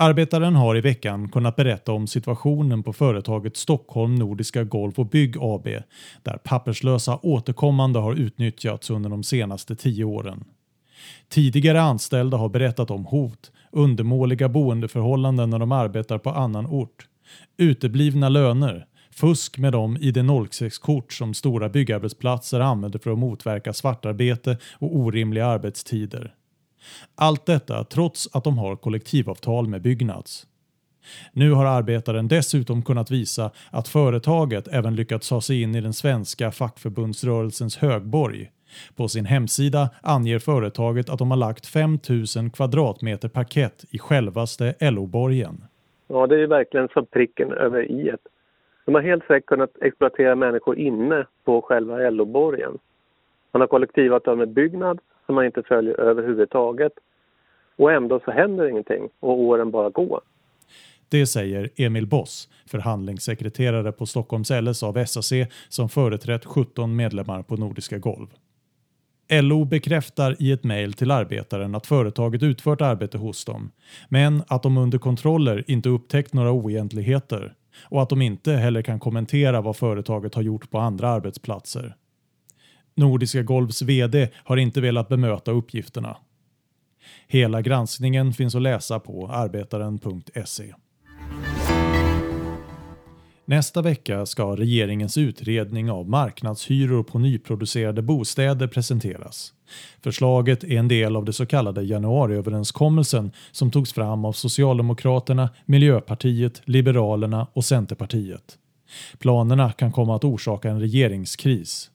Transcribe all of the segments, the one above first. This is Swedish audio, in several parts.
Arbetaren har i veckan kunnat berätta om situationen på företaget Stockholm Nordiska Golf och Bygg AB där papperslösa återkommande har utnyttjats under de senaste tio åren. Tidigare anställda har berättat om hot, undermåliga boendeförhållanden när de arbetar på annan ort, uteblivna löner, fusk med de ID06-kort som stora byggarbetsplatser använder för att motverka svartarbete och orimliga arbetstider. Allt detta trots att de har kollektivavtal med Byggnads. Nu har arbetaren dessutom kunnat visa att företaget även lyckats ta sig in i den svenska fackförbundsrörelsens högborg. På sin hemsida anger företaget att de har lagt 5000 kvadratmeter parkett i självaste LO-borgen. Ja, det är ju verkligen som pricken över i-et. De har helt säkert kunnat exploatera människor inne på själva LO-borgen. Man har kollektivavtal med Byggnads som man inte följer överhuvudtaget. Och ändå så händer ingenting och åren bara går. Det säger Emil Boss, förhandlingssekreterare på Stockholms LS av SAC som företrätt 17 medlemmar på Nordiska Golv. LO bekräftar i ett mejl till arbetaren att företaget utfört arbete hos dem, men att de under kontroller inte upptäckt några oegentligheter och att de inte heller kan kommentera vad företaget har gjort på andra arbetsplatser. Nordiska Golvs VD har inte velat bemöta uppgifterna. Hela granskningen finns att läsa på arbetaren.se. Nästa vecka ska regeringens utredning av marknadshyror på nyproducerade bostäder presenteras. Förslaget är en del av det så kallade januariöverenskommelsen som togs fram av Socialdemokraterna, Miljöpartiet, Liberalerna och Centerpartiet. Planerna kan komma att orsaka en regeringskris.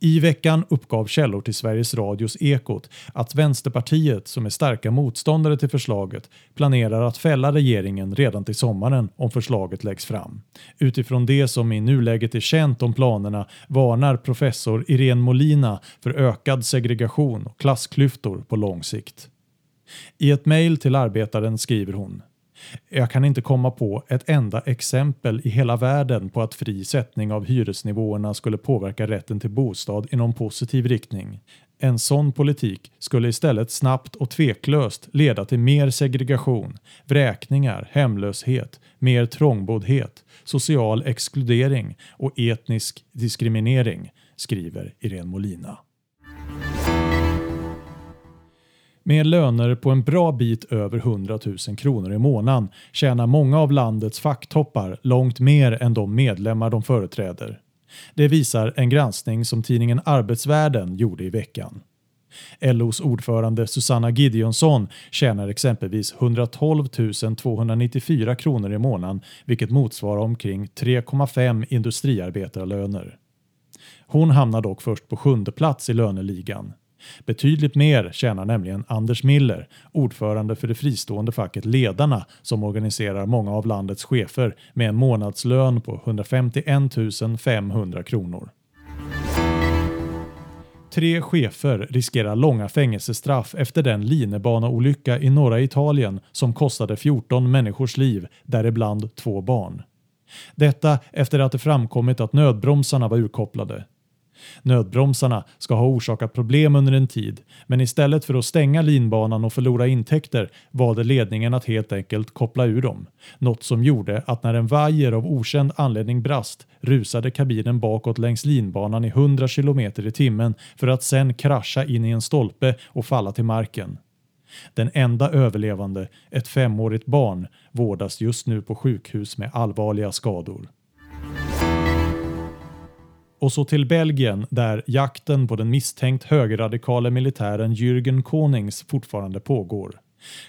I veckan uppgav källor till Sveriges Radios Ekot att Vänsterpartiet, som är starka motståndare till förslaget, planerar att fälla regeringen redan till sommaren om förslaget läggs fram. Utifrån det som i nuläget är känt om planerna varnar professor Irene Molina för ökad segregation och klassklyftor på lång sikt. I ett mejl till Arbetaren skriver hon jag kan inte komma på ett enda exempel i hela världen på att fri sättning av hyresnivåerna skulle påverka rätten till bostad i någon positiv riktning. En sån politik skulle istället snabbt och tveklöst leda till mer segregation, vräkningar, hemlöshet, mer trångboddhet, social exkludering och etnisk diskriminering, skriver Irene Molina. Med löner på en bra bit över 100 000 kronor i månaden tjänar många av landets facktoppar långt mer än de medlemmar de företräder. Det visar en granskning som tidningen Arbetsvärlden gjorde i veckan. LOs ordförande Susanna Gideonsson tjänar exempelvis 112 294 kronor i månaden vilket motsvarar omkring 3,5 industriarbetarlöner. Hon hamnar dock först på sjunde plats i löneligan. Betydligt mer tjänar nämligen Anders Miller, ordförande för det fristående facket Ledarna som organiserar många av landets chefer med en månadslön på 151 500 kronor. Tre chefer riskerar långa fängelsestraff efter den linebanaolycka i norra Italien som kostade 14 människors liv, däribland två barn. Detta efter att det framkommit att nödbromsarna var urkopplade. Nödbromsarna ska ha orsakat problem under en tid, men istället för att stänga linbanan och förlora intäkter valde ledningen att helt enkelt koppla ur dem. Något som gjorde att när en vajer av okänd anledning brast rusade kabinen bakåt längs linbanan i 100 km i timmen för att sen krascha in i en stolpe och falla till marken. Den enda överlevande, ett femårigt barn, vårdas just nu på sjukhus med allvarliga skador. Och så till Belgien där jakten på den misstänkt högerradikale militären Jürgen Konings fortfarande pågår.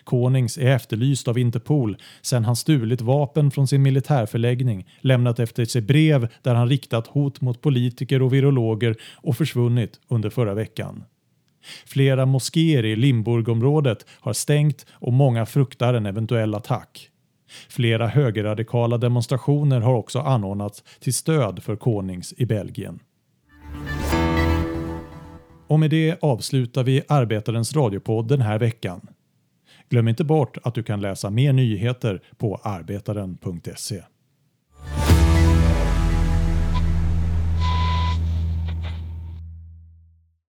Konings är efterlyst av Interpol sedan han stulit vapen från sin militärförläggning, lämnat efter sig brev där han riktat hot mot politiker och virologer och försvunnit under förra veckan. Flera moskéer i Limburgområdet har stängt och många fruktar en eventuell attack. Flera högerradikala demonstrationer har också anordnats till stöd för Konings i Belgien. Och med det avslutar vi Arbetarens radiopodd den här veckan. Glöm inte bort att du kan läsa mer nyheter på arbetaren.se.